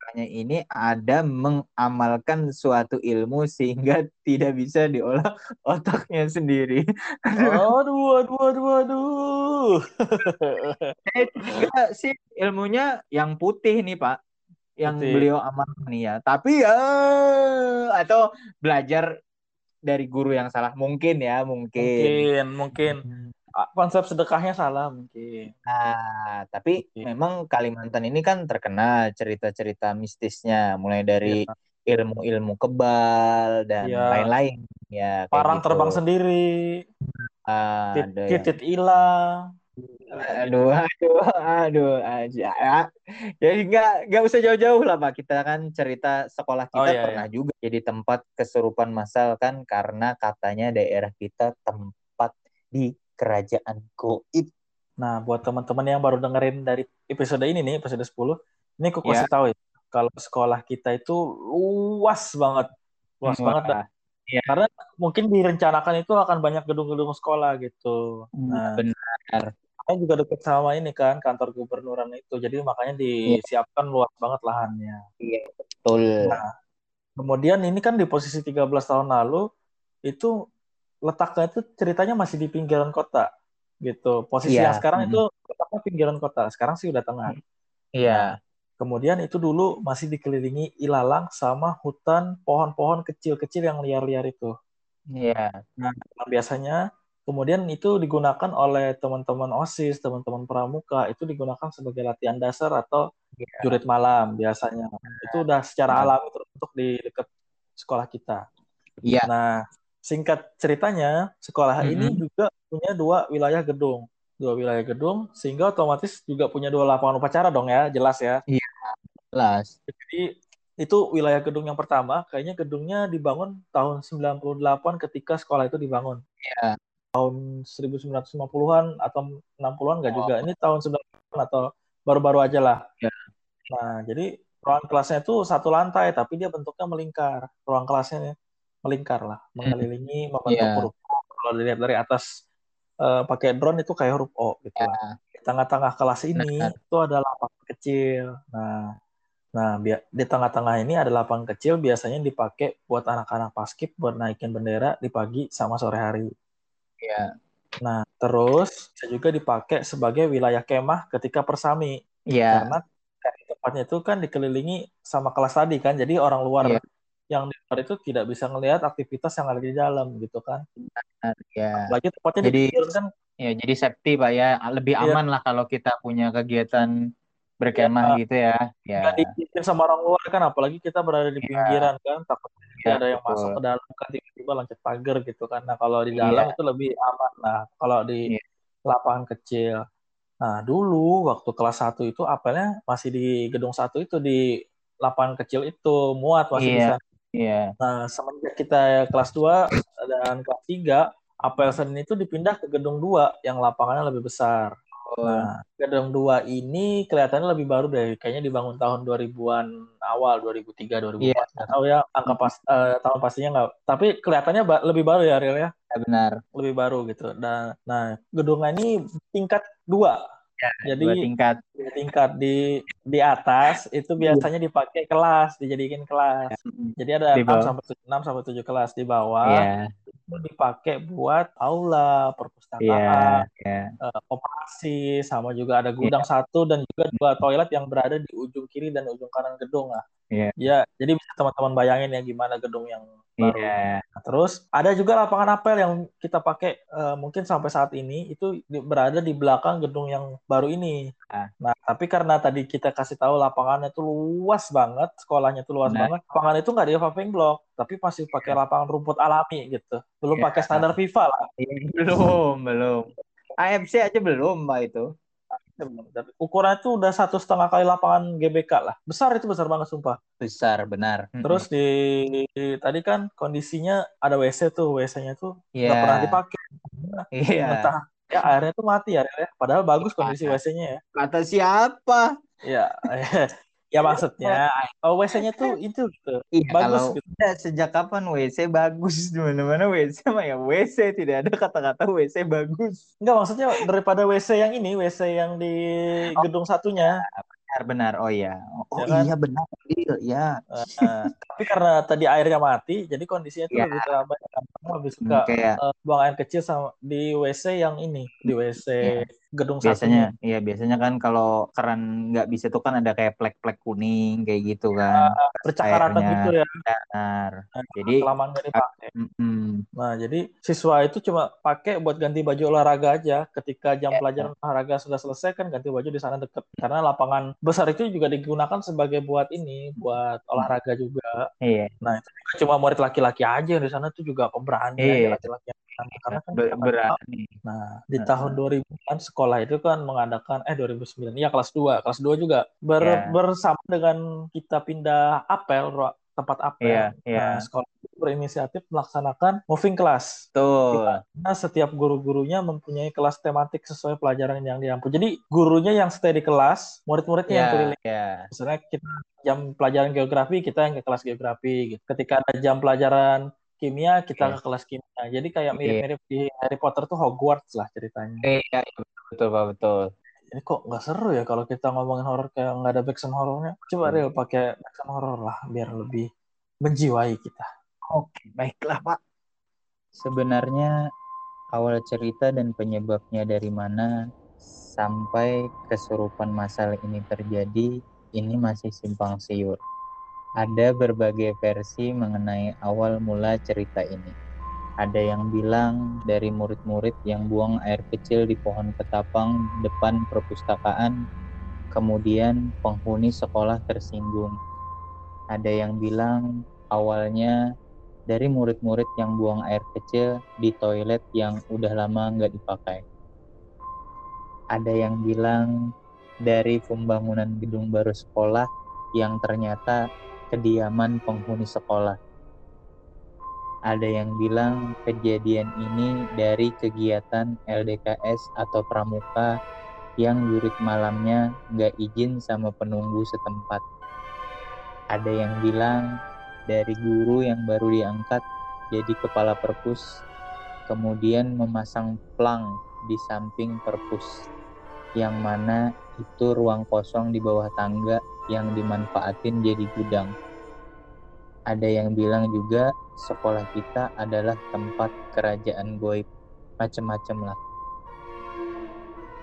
[SPEAKER 1] kakaknya ini ada mengamalkan suatu ilmu sehingga tidak bisa diolah otaknya sendiri.
[SPEAKER 2] aduh aduh aduh aduh
[SPEAKER 1] Eh, juga sih ilmunya yang putih nih Pak. yang
[SPEAKER 2] Berarti-
[SPEAKER 1] beliau amalkan ya. Tapi ya atau belajar dari guru yang salah mungkin ya, mungkin.
[SPEAKER 2] mungkin mungkin ah, konsep sedekahnya salah mungkin
[SPEAKER 1] Nah, tapi
[SPEAKER 2] Oke.
[SPEAKER 1] memang Kalimantan ini kan terkenal cerita-cerita mistisnya, mulai dari ilmu-ilmu kebal dan
[SPEAKER 2] Iya.
[SPEAKER 1] lain-lain. Ya,
[SPEAKER 2] parang
[SPEAKER 1] gitu.
[SPEAKER 2] terbang sendiri
[SPEAKER 1] Ah,
[SPEAKER 2] titit hilang
[SPEAKER 1] Aduh, aduh, aduh, aja. Ya. Jadi nggak nggak usah jauh-jauh lah, Pak. Kita kan cerita sekolah kita
[SPEAKER 2] Oh, iya,
[SPEAKER 1] pernah juga jadi tempat kesurupan massal kan karena katanya daerah kita tempat di kerajaan goib.
[SPEAKER 2] Nah, buat teman-teman yang baru dengerin dari episode ini nih, episode 10, ini aku kasih tahu ya, kalau sekolah kita itu luas banget. Luas
[SPEAKER 1] Wah,
[SPEAKER 2] banget. dah.
[SPEAKER 1] iya.
[SPEAKER 2] Karena mungkin direncanakan itu akan banyak gedung-gedung sekolah gitu. Nah,
[SPEAKER 1] benar.
[SPEAKER 2] saya juga dekat sama ini kan, kantor gubernuran itu. Jadi makanya disiapkan luas banget lahannya.
[SPEAKER 1] Betul.
[SPEAKER 2] Nah, Kemudian ini kan di posisi 13 tahun lalu, itu letaknya itu ceritanya masih di pinggiran kota. Gitu. Posisi
[SPEAKER 1] Iya.
[SPEAKER 2] yang sekarang
[SPEAKER 1] Mm.
[SPEAKER 2] itu letaknya pinggiran kota. Sekarang sih udah tengah.
[SPEAKER 1] Iya.
[SPEAKER 2] Kemudian itu dulu masih dikelilingi ilalang sama hutan pohon-pohon kecil-kecil yang liar-liar itu.
[SPEAKER 1] Iya.
[SPEAKER 2] Nah, biasanya kemudian itu digunakan oleh teman-teman OSIS, teman-teman pramuka, itu digunakan sebagai latihan dasar atau
[SPEAKER 1] Iya.
[SPEAKER 2] jurit malam biasanya. Itu udah secara
[SPEAKER 1] Benar.
[SPEAKER 2] alami terbentuk di dekat sekolah kita.
[SPEAKER 1] Iya.
[SPEAKER 2] Nah, singkat ceritanya, sekolah
[SPEAKER 1] Mhm.
[SPEAKER 2] ini juga punya dua wilayah gedung. Dua wilayah gedung, sehingga otomatis juga punya dua lapangan upacara dong ya, jelas ya.
[SPEAKER 1] Jelas.
[SPEAKER 2] Jadi itu wilayah gedung yang pertama, kayaknya gedungnya dibangun tahun 98 ketika sekolah itu dibangun.
[SPEAKER 1] Iya.
[SPEAKER 2] Tahun 1950-an atau 60-an nggak
[SPEAKER 1] Oh.
[SPEAKER 2] juga. Ini tahun 90-an atau baru-baru aja lah.
[SPEAKER 1] Iya.
[SPEAKER 2] Nah, jadi ruang kelasnya itu satu lantai, tapi dia bentuknya melingkar. Ruang kelasnya melingkar lah, mengelilingi, membentuk
[SPEAKER 1] Iya.
[SPEAKER 2] huruf O. Kalau dilihat dari atas eh, pakai drone itu kayak huruf O gitu lah.
[SPEAKER 1] Ya.
[SPEAKER 2] Di tengah-tengah kelas ini
[SPEAKER 1] Benar.
[SPEAKER 2] itu ada lapangan kecil. Nah, nah di tengah-tengah ini ada lapangan kecil biasanya dipakai buat anak-anak paskib buat naikin bendera di pagi sama sore hari.
[SPEAKER 1] Iya.
[SPEAKER 2] Nah, terus bisa juga dipakai sebagai wilayah kemah ketika persami.
[SPEAKER 1] Iya.
[SPEAKER 2] Karena dari tempatnya itu kan dikelilingi sama kelas tadi kan. Jadi orang luar
[SPEAKER 1] Iya.
[SPEAKER 2] Yang di luar itu tidak bisa ngelihat aktivitas yang ada di dalam gitu kan.
[SPEAKER 1] Iya.
[SPEAKER 2] Apalagi tempatnya
[SPEAKER 1] Jadi-
[SPEAKER 2] di kan
[SPEAKER 1] Ya, jadi safety Pak ya. Lebih
[SPEAKER 2] Iya.
[SPEAKER 1] aman lah kalau kita punya kegiatan berkemah gitu ya. Ya.
[SPEAKER 2] diikutin sama orang luar kan. Apalagi kita berada di
[SPEAKER 1] Iya.
[SPEAKER 2] pinggiran kan. Takutnya
[SPEAKER 1] Iya,
[SPEAKER 2] ada yang
[SPEAKER 1] betul.
[SPEAKER 2] masuk ke dalam kan tiba-tiba loncat pagar gitu kan. Nah kalau di
[SPEAKER 1] Iya.
[SPEAKER 2] dalam itu lebih aman. Nah kalau di
[SPEAKER 1] Iya.
[SPEAKER 2] lapangan kecil. Nah dulu waktu kelas 1 itu apelnya masih di gedung satu itu di lapangan kecil itu muat masih
[SPEAKER 1] Iya.
[SPEAKER 2] bisa.
[SPEAKER 1] Iya.
[SPEAKER 2] Nah semenjak kita kelas 2 dan kelas 3 apel Senin itu dipindah ke gedung 2 yang lapangannya lebih besar.
[SPEAKER 1] Oh,
[SPEAKER 2] Nah, gedung 2 ini kelihatannya lebih baru deh. Kayaknya dibangun tahun 2000-an awal, 2003, 2004.
[SPEAKER 1] Iya.
[SPEAKER 2] Nggak tahu ya angka pas eh, tahun pastinya nggak. Tapi kelihatannya ba- lebih baru ya, Ariel ya.
[SPEAKER 1] ya benar.
[SPEAKER 2] Lebih baru gitu. Dan nah, gedungnya ini tingkat 2. Jadi
[SPEAKER 1] Dua tingkat.
[SPEAKER 2] di tingkat di di atas itu biasanya dipakai kelas, dijadikan kelas. Jadi ada
[SPEAKER 1] Di
[SPEAKER 2] 6
[SPEAKER 1] bawah.
[SPEAKER 2] sampai 6 sampai 7 kelas di bawah.
[SPEAKER 1] Iya.
[SPEAKER 2] Dipakai buat aula,
[SPEAKER 1] Iya.
[SPEAKER 2] perpustakaan,
[SPEAKER 1] Iya.
[SPEAKER 2] eh, operasi sama juga ada gudang satu dan juga dua toilet yang berada di ujung kiri dan ujung kanan gedung lah.
[SPEAKER 1] Iya.
[SPEAKER 2] Ya, jadi bisa teman-teman bayangin ya gimana gedung yang baru.
[SPEAKER 1] Iya.
[SPEAKER 2] Nah, terus ada juga lapangan apel yang kita pakai eh, mungkin sampai saat ini itu di- berada di belakang gedung yang baru ini.
[SPEAKER 1] Ah.
[SPEAKER 2] Nah, tapi karena tadi kita kasih tahu lapangannya itu luas banget, sekolahnya itu luas
[SPEAKER 1] Benar.
[SPEAKER 2] banget. Lapangan itu nggak di paving block, tapi masih pakai lapangan rumput alami gitu. Belum
[SPEAKER 1] Iya.
[SPEAKER 2] pakai standar FIFA lah.
[SPEAKER 1] Belum, belum. AFC aja belum, Pak itu.
[SPEAKER 2] Tapi ukurannya itu udah satu setengah kali lapangan GBK lah. Besar itu besar banget sumpah.
[SPEAKER 1] Besar, benar.
[SPEAKER 2] Terus di, di- tadi kan kondisinya ada WC tuh, WC-nya tuh
[SPEAKER 1] Iya.
[SPEAKER 2] nggak pernah dipakai.
[SPEAKER 1] Iya.
[SPEAKER 2] Entah ya airnya tuh mati ya, ya. Padahal bagus kondisi WC-nya ya.
[SPEAKER 1] Kata siapa?
[SPEAKER 2] Ya, ya maksudnya oh, WC-nya tuh itu gitu.
[SPEAKER 1] Iya,
[SPEAKER 2] Bagus
[SPEAKER 1] kalau
[SPEAKER 2] gitu.
[SPEAKER 1] Ya, sejak kapan WC bagus di mana-mana WC mah ya WC tidak ada kata-kata WC bagus.
[SPEAKER 2] Enggak maksudnya daripada WC yang ini, WC yang di gedung satunya.
[SPEAKER 1] Benar benar. Oh iya. Oh
[SPEAKER 2] Ya kan?
[SPEAKER 1] iya benar. Iya, ya.
[SPEAKER 2] Nah, tapi karena tadi airnya mati, jadi kondisinya tuh
[SPEAKER 1] Ya.
[SPEAKER 2] lebih terlambat. Kamu lebih suka
[SPEAKER 1] Kayak
[SPEAKER 2] eh, buang air kecil sama di WC yang ini, di WC
[SPEAKER 1] Iya.
[SPEAKER 2] Gedung
[SPEAKER 1] biasanya
[SPEAKER 2] satunya.
[SPEAKER 1] iya biasanya kan kalau keran nggak bisa tuh kan ada kayak plek-plek kuning kayak gitu kan
[SPEAKER 2] bercakaratan
[SPEAKER 1] airnya
[SPEAKER 2] gitu ya.
[SPEAKER 1] benar
[SPEAKER 2] Nah,
[SPEAKER 1] jadi
[SPEAKER 2] kelamaan gak dipakai.
[SPEAKER 1] mm,
[SPEAKER 2] Nah, jadi siswa itu cuma pakai buat ganti baju olahraga aja. Ketika jam
[SPEAKER 1] Iya.
[SPEAKER 2] pelajaran olahraga sudah selesai kan ganti baju di sana deket. Karena lapangan besar itu juga digunakan sebagai buat ini, buat olahraga juga.
[SPEAKER 1] iya
[SPEAKER 2] Nah, itu juga cuma murid laki-laki aja di sana itu juga pemberani
[SPEAKER 1] Iya.
[SPEAKER 2] aja laki-laki. Karena kan
[SPEAKER 1] Ber-
[SPEAKER 2] nggak
[SPEAKER 1] berani
[SPEAKER 2] Nah, di tahun 2000 kan sekolah itu kan mengadakan eh 2009 ya kelas 2. Kelas 2 juga ber-
[SPEAKER 1] Ya.
[SPEAKER 2] bersama dengan kita pindah apel tempat apel.
[SPEAKER 1] Iya, iya.
[SPEAKER 2] Nah, sekolah itu berinisiatif melaksanakan moving class.
[SPEAKER 1] tuh
[SPEAKER 2] Karena setiap guru-gurunya mempunyai kelas tematik sesuai pelajaran yang diampu. Jadi gurunya yang stay di kelas, murid-muridnya yang
[SPEAKER 1] ya
[SPEAKER 2] keliling.
[SPEAKER 1] ya
[SPEAKER 2] Misalnya kita jam pelajaran geografi, kita yang ke kelas geografi. Gitu. Ketika ada jam pelajaran kimia, kita
[SPEAKER 1] Iya.
[SPEAKER 2] ke kelas kimia. Jadi kayak mirip-mirip di Harry Potter tuh Hogwarts lah ceritanya.
[SPEAKER 1] iya iya, betul pak betul
[SPEAKER 2] Ini kok nggak seru ya kalau kita ngomongin horor kayak nggak ada backsound horornya. Coba
[SPEAKER 1] Hmm.
[SPEAKER 2] Real pakai backsound horor lah biar lebih menjiwai kita.
[SPEAKER 1] Oke, baiklah Pak. Sebenarnya awal cerita dan penyebabnya dari mana sampai kesurupan masal ini terjadi, ini masih simpang siur. Ada berbagai versi mengenai awal mula cerita ini. Ada yang bilang dari murid-murid yang buang air kecil di pohon ketapang depan perpustakaan, kemudian penghuni sekolah tersinggung. Ada yang bilang awalnya dari murid-murid yang buang air kecil di toilet yang udah lama nggak dipakai. Ada yang bilang dari pembangunan gedung baru sekolah yang ternyata kediaman penghuni sekolah. Ada yang bilang kejadian ini dari kegiatan LDKS atau pramuka yang yurit malamnya nggak izin sama penunggu setempat. Ada yang bilang dari guru yang baru diangkat jadi kepala perpus, kemudian memasang plang di samping perpus, yang mana itu ruang kosong di bawah tangga yang dimanfaatin jadi gudang. Ada yang bilang juga sekolah kita adalah tempat kerajaan goib, macem-macem lah.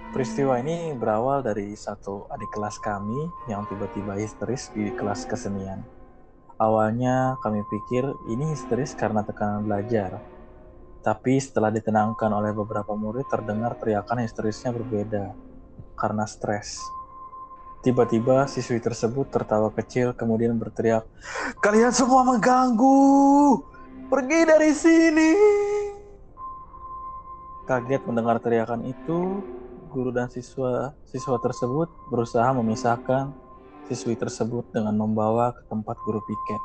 [SPEAKER 2] Peristiwa ini berawal dari satu adik kelas kami yang tiba-tiba histeris di kelas kesenian. Awalnya kami pikir ini histeris karena tekanan belajar. Tapi setelah ditenangkan oleh beberapa murid terdengar teriakan histerisnya berbeda karena stres. Tiba-tiba siswi tersebut tertawa kecil kemudian berteriak, "Kalian semua mengganggu! Pergi dari sini!" Kaget mendengar teriakan itu, guru dan siswa siswa tersebut berusaha memisahkan siswi tersebut dengan membawa ke tempat guru piket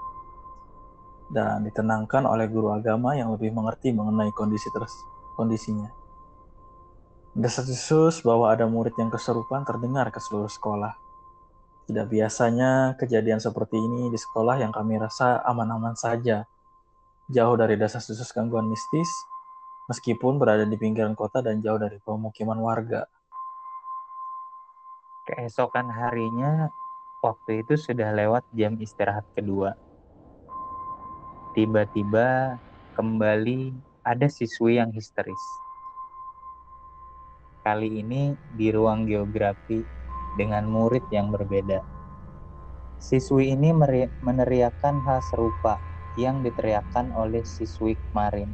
[SPEAKER 2] dan ditenangkan oleh guru agama yang lebih mengerti mengenai kondisi terus kondisinya. Desas-desus bahwa ada murid yang keserupan terdengar ke seluruh sekolah. Tidak biasanya kejadian seperti ini di sekolah yang kami rasa aman-aman saja, jauh dari desas-desus gangguan mistis, meskipun berada di pinggiran kota dan jauh dari pemukiman warga.
[SPEAKER 1] Keesokan harinya, waktu itu sudah lewat jam istirahat kedua. Tiba-tiba kembali ada siswi yang histeris. Kali ini di ruang geografi dengan murid yang berbeda. Siswi ini meneriakkan hal serupa yang diteriakkan oleh siswi kemarin.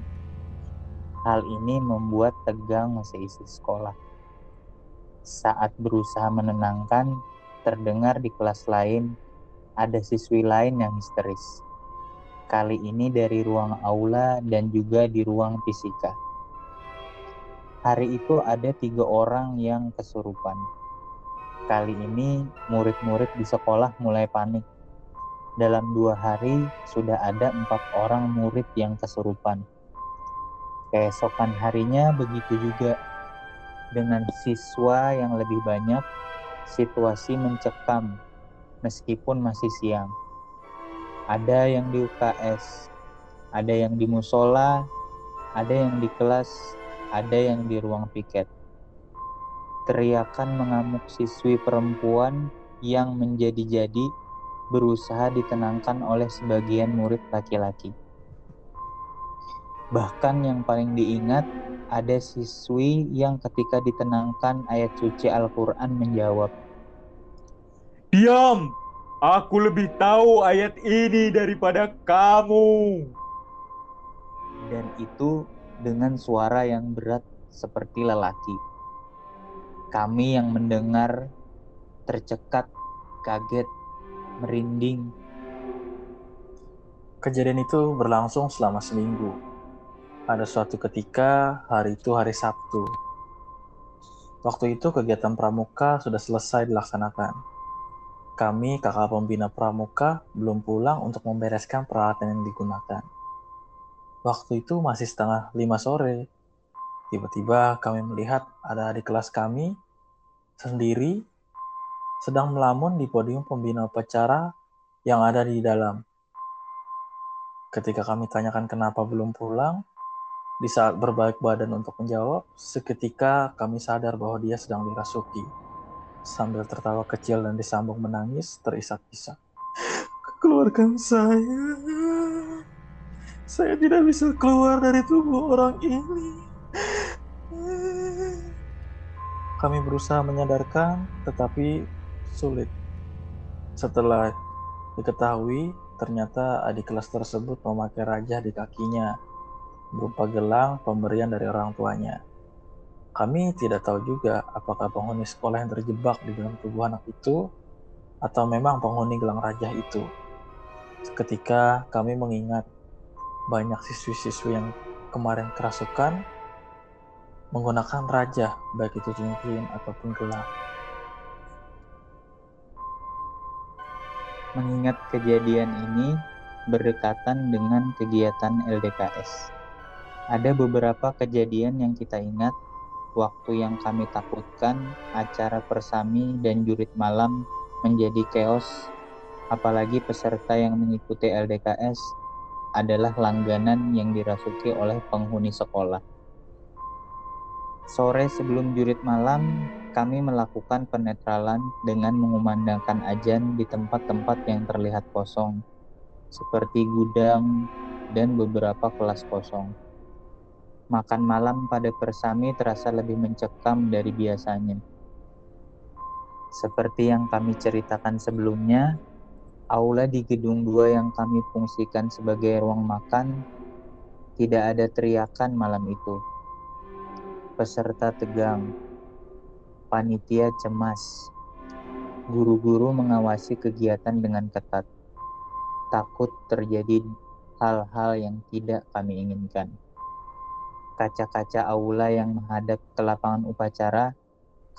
[SPEAKER 1] Hal ini membuat tegang seisi sekolah. Saat berusaha menenangkan, terdengar di kelas lain ada siswi lain yang histeris. Kali ini dari ruang aula dan juga di ruang fisika. Hari itu ada tiga orang yang kesurupan. Kali ini murid-murid di sekolah mulai panik. Dalam dua hari sudah ada empat orang murid yang kesurupan. Keesokan harinya begitu juga. Dengan siswa yang lebih banyak, situasi mencekam meskipun masih siang. Ada yang di UKS, ada yang di musola, ada yang di kelas, ada yang di ruang piket. Teriakan mengamuk siswi perempuan yang menjadi-jadi berusaha ditenangkan oleh sebagian murid laki-laki. Bahkan yang paling diingat ada siswi yang ketika ditenangkan ayat suci Al-Quran menjawab,
[SPEAKER 3] Diam! Aku lebih tahu ayat ini daripada kamu.
[SPEAKER 1] Dan itu dengan suara yang berat seperti lelaki. Kami yang mendengar tercekat, kaget, merinding.
[SPEAKER 2] Kejadian itu berlangsung selama seminggu. Ada suatu ketika, hari itu hari Sabtu. Waktu itu kegiatan pramuka sudah selesai dilaksanakan. Kami, kakak pembina pramuka, belum pulang untuk membereskan peralatan yang digunakan. Waktu itu masih setengah lima sore. Tiba-tiba kami melihat ada di kelas kami sendiri sedang melamun di podium pembina upacara yang ada di dalam. Ketika kami tanyakan kenapa belum pulang, di saat berbalik badan untuk menjawab, seketika kami sadar bahwa dia sedang dirasuki. Sambil tertawa kecil dan disambung menangis, terisak-isak. Keluarkan saya. Saya tidak bisa keluar dari tubuh orang ini. Kami berusaha menyadarkan, tetapi sulit. Setelah diketahui Ternyata adik kelas tersebut memakai raja di kakinya, berupa gelang pemberian dari orang tuanya. Kami tidak tahu juga apakah penghuni sekolah yang terjebak di dalam tubuh anak itu atau memang penghuni gelang raja itu. Ketika kami mengingat banyak siswi-siswi yang kemarin kerasukan menggunakan raja, baik itu cincin ataupun gelang.
[SPEAKER 1] Mengingat kejadian ini berdekatan dengan kegiatan LDKS. Ada beberapa kejadian yang kita ingat, waktu yang kami takutkan, acara persami dan jurit malam menjadi chaos, apalagi peserta yang mengikuti LDKS adalah langganan yang dirasuki oleh penghuni sekolah. Sore sebelum jurit malam, kami melakukan penetralan dengan mengumandangkan ajan di tempat-tempat yang terlihat kosong, seperti gudang dan beberapa kelas kosong. Makan malam pada persami terasa lebih mencekam dari biasanya. Seperti yang kami ceritakan sebelumnya, aula di gedung dua yang kami fungsikan sebagai ruang makan tidak ada teriakan malam itu. Peserta tegang, Panitia cemas. Guru-guru mengawasi kegiatan dengan ketat. Takut terjadi hal-hal yang tidak kami inginkan. Kaca-kaca aula yang menghadap ke lapangan upacara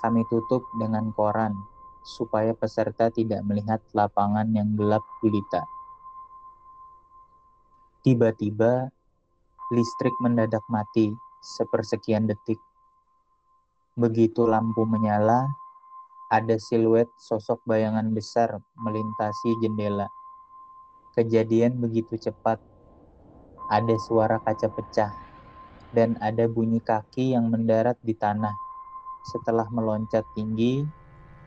[SPEAKER 1] kami tutup dengan koran supaya peserta tidak melihat lapangan yang gelap gulita. Tiba-tiba, listrik mendadak mati sepersekian detik Begitu lampu menyala, ada siluet sosok bayangan besar melintasi jendela. Kejadian begitu cepat. Ada suara kaca pecah dan ada bunyi kaki yang mendarat di tanah. Setelah meloncat tinggi,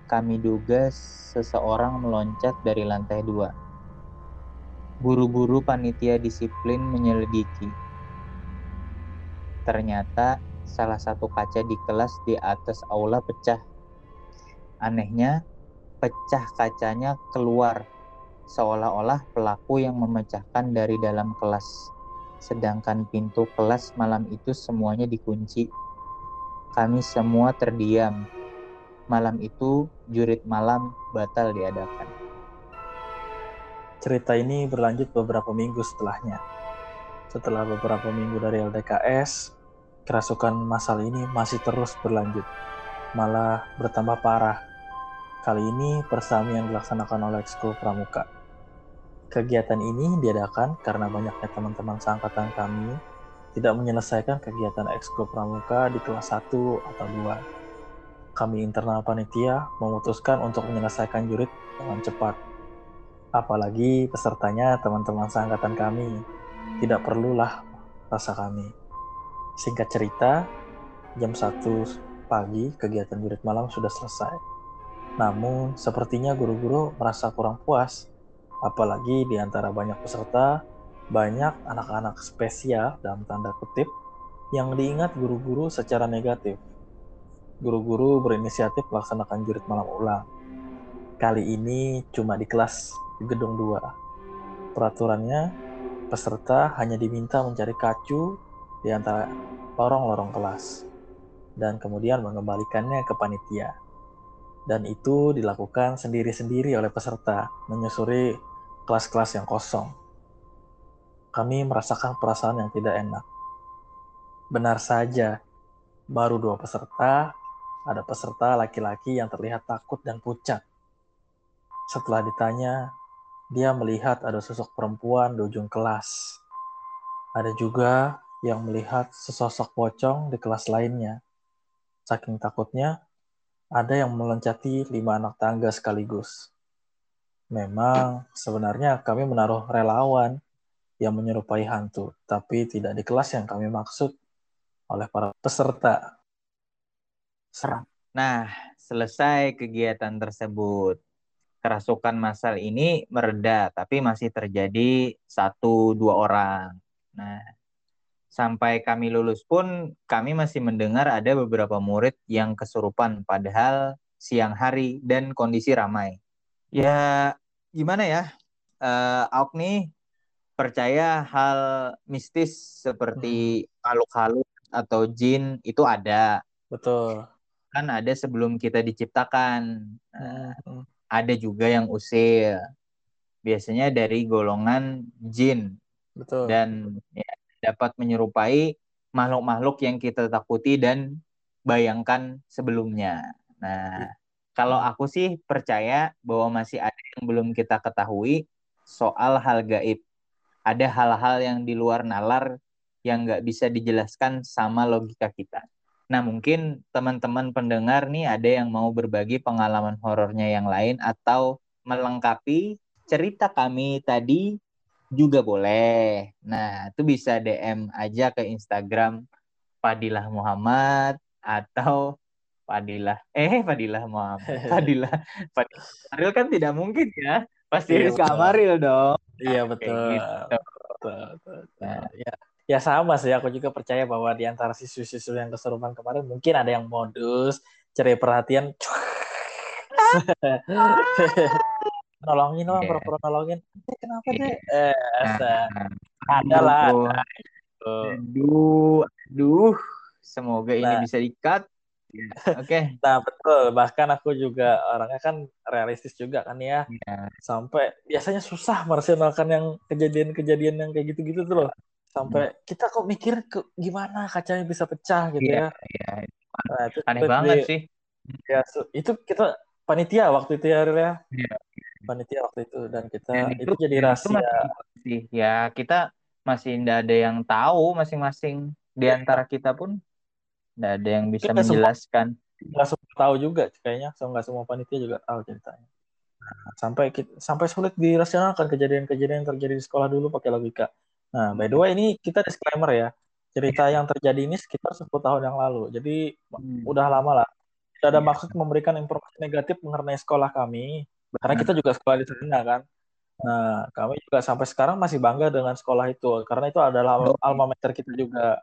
[SPEAKER 1] kami duga seseorang meloncat dari lantai dua. Buru-buru panitia disiplin menyelidiki. Ternyata salah satu kaca di kelas di atas aula pecah. Anehnya, pecah kacanya keluar, seolah-olah pelaku yang memecahkan dari dalam kelas. Sedangkan pintu kelas malam itu semuanya dikunci. Kami semua terdiam. Malam itu, jurit malam batal diadakan.
[SPEAKER 2] Cerita ini berlanjut beberapa minggu setelahnya. Setelah beberapa minggu dari LDKS, kerasukan masal ini masih terus berlanjut, malah bertambah parah. Kali ini persami yang dilaksanakan oleh Ekskul Pramuka. Kegiatan ini diadakan karena banyaknya teman-teman seangkatan kami tidak menyelesaikan kegiatan Ekskul Pramuka di kelas 1 atau 2. Kami internal panitia memutuskan untuk menyelesaikan jurit dengan cepat. Apalagi pesertanya teman-teman seangkatan kami. Tidak perlulah rasa kami. Singkat cerita, jam 1 pagi kegiatan jurit malam sudah selesai. Namun, sepertinya guru-guru merasa kurang puas, apalagi di antara banyak peserta, banyak anak-anak spesial dalam tanda kutip yang diingat guru-guru secara negatif. Guru-guru berinisiatif melaksanakan jurit malam ulang. Kali ini cuma di kelas gedung 2. Peraturannya, peserta hanya diminta mencari kacu di antara lorong-lorong kelas dan kemudian mengembalikannya ke panitia. Dan itu dilakukan sendiri-sendiri oleh peserta, menyusuri kelas-kelas yang kosong. Kami merasakan perasaan yang tidak enak Benar saja, baru dua peserta, ada peserta laki-laki yang terlihat takut dan pucat. Setelah ditanya, dia melihat ada sosok perempuan di ujung kelas. Ada juga yang melihat sesosok pocong di kelas lainnya. Saking takutnya, ada yang meloncati lima anak tangga sekaligus. Memang sebenarnya kami menaruh relawan yang menyerupai hantu, tapi tidak di kelas yang kami maksud oleh para peserta.
[SPEAKER 1] Serang. Nah, selesai kegiatan tersebut. Kerasukan massal ini mereda, tapi masih terjadi satu dua orang. Nah, sampai kami lulus pun kami masih mendengar ada beberapa murid yang kesurupan padahal siang hari dan kondisi ramai. Ya, gimana ya? Uh, Auk nih percaya hal mistis seperti hmm. makhluk halus atau jin itu ada.
[SPEAKER 2] Betul.
[SPEAKER 1] Kan ada sebelum kita diciptakan. hmm. Ada juga yang usil. Biasanya dari golongan jin.
[SPEAKER 2] Betul.
[SPEAKER 1] Dan ya, dapat menyerupai makhluk-makhluk yang kita takuti dan bayangkan sebelumnya. Nah, kalau aku sih percaya bahwa masih ada yang belum kita ketahui soal hal gaib. Ada hal-hal yang di luar nalar yang nggak bisa dijelaskan sama logika kita. Nah, mungkin teman-teman pendengar nih ada yang mau berbagi pengalaman horornya yang lain atau melengkapi cerita kami tadi juga boleh. Nah, itu bisa DM aja ke Instagram Fadilah Muhammad atau Fadilah eh Fadilah Muhammad. Fadilah Fadilah kan tidak mungkin ya. Pasti iya, Rizka Amaril dong.
[SPEAKER 2] Iya betul. Gitu. betul, betul. Nah, ya ya sama sih aku juga percaya bahwa di antara siswa-siswa yang keserupan kemarin mungkin ada yang modus cari perhatian nolongin dong yeah. pura-pura nolongin eh, kenapa deh eh nah, ada lah
[SPEAKER 1] aduh aduh semoga nah. ini bisa dikat
[SPEAKER 2] yeah. oke okay. nah betul bahkan aku juga orangnya kan realistis juga kan ya yeah. sampai biasanya susah merasionalkan yang kejadian-kejadian yang kayak gitu-gitu tuh loh sampai hmm. kita kok mikir ke, gimana kacanya bisa pecah gitu yeah, ya.
[SPEAKER 1] Yeah. Nah, itu Aneh banget di, sih.
[SPEAKER 2] Ya, itu kita panitia waktu itu ya, ya. Yeah. Panitia waktu itu dan kita dan itu, itu jadi rahasia.
[SPEAKER 1] Masih, ya kita masih tidak ada yang tahu masing-masing di iya. antara kita pun tidak ada yang bisa kita menjelaskan.
[SPEAKER 2] Nggak semua tahu juga kayaknya, so, nggak semua panitia juga tahu ceritanya. Nah, sampai sampai sulit dirasionalkan kejadian-kejadian yang terjadi di sekolah dulu pakai logika Nah, by the way ini kita disclaimer ya. Cerita yang terjadi ini sekitar 10 tahun yang lalu. Jadi hmm. udah lama lah. Tidak ada ya. maksud memberikan informasi negatif mengenai sekolah kami. Karena kita juga sekolah di sana kan. Nah, kami juga sampai sekarang masih bangga dengan sekolah itu. Karena itu adalah alma mater kita juga.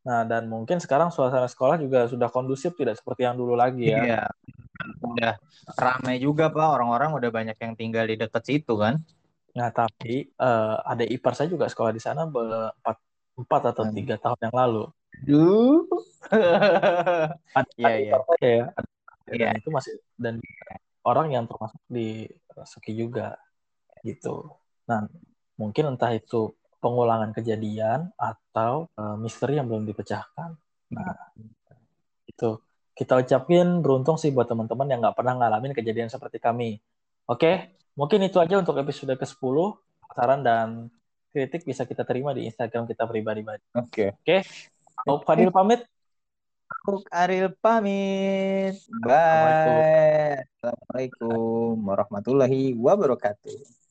[SPEAKER 2] Nah, dan mungkin sekarang suasana sekolah juga sudah kondusif, tidak seperti yang dulu lagi ya. Iya.
[SPEAKER 1] Udah ramai juga, Pak. Orang-orang udah banyak yang tinggal di dekat situ kan.
[SPEAKER 2] Nah, tapi uh, ada ipar saya juga sekolah di sana empat empat atau hmm. tiga tahun yang lalu.
[SPEAKER 1] Duh.
[SPEAKER 2] iya, iya. ya. Ada, itu masih dan orang yang termasuk di Rasuki juga gitu. Nah, mungkin entah itu pengulangan kejadian atau uh, misteri yang belum dipecahkan. Nah, itu kita ucapin beruntung sih buat teman-teman yang nggak pernah ngalamin kejadian seperti kami. Oke, Mungkin itu aja untuk episode ke-10. Saran dan kritik bisa kita terima di Instagram kita pribadi.
[SPEAKER 1] Oke.
[SPEAKER 2] Okay. Oke. Okay. Fadil pamit.
[SPEAKER 1] Aku Aril pamit. Bye. Assalamualaikum warahmatullahi wabarakatuh.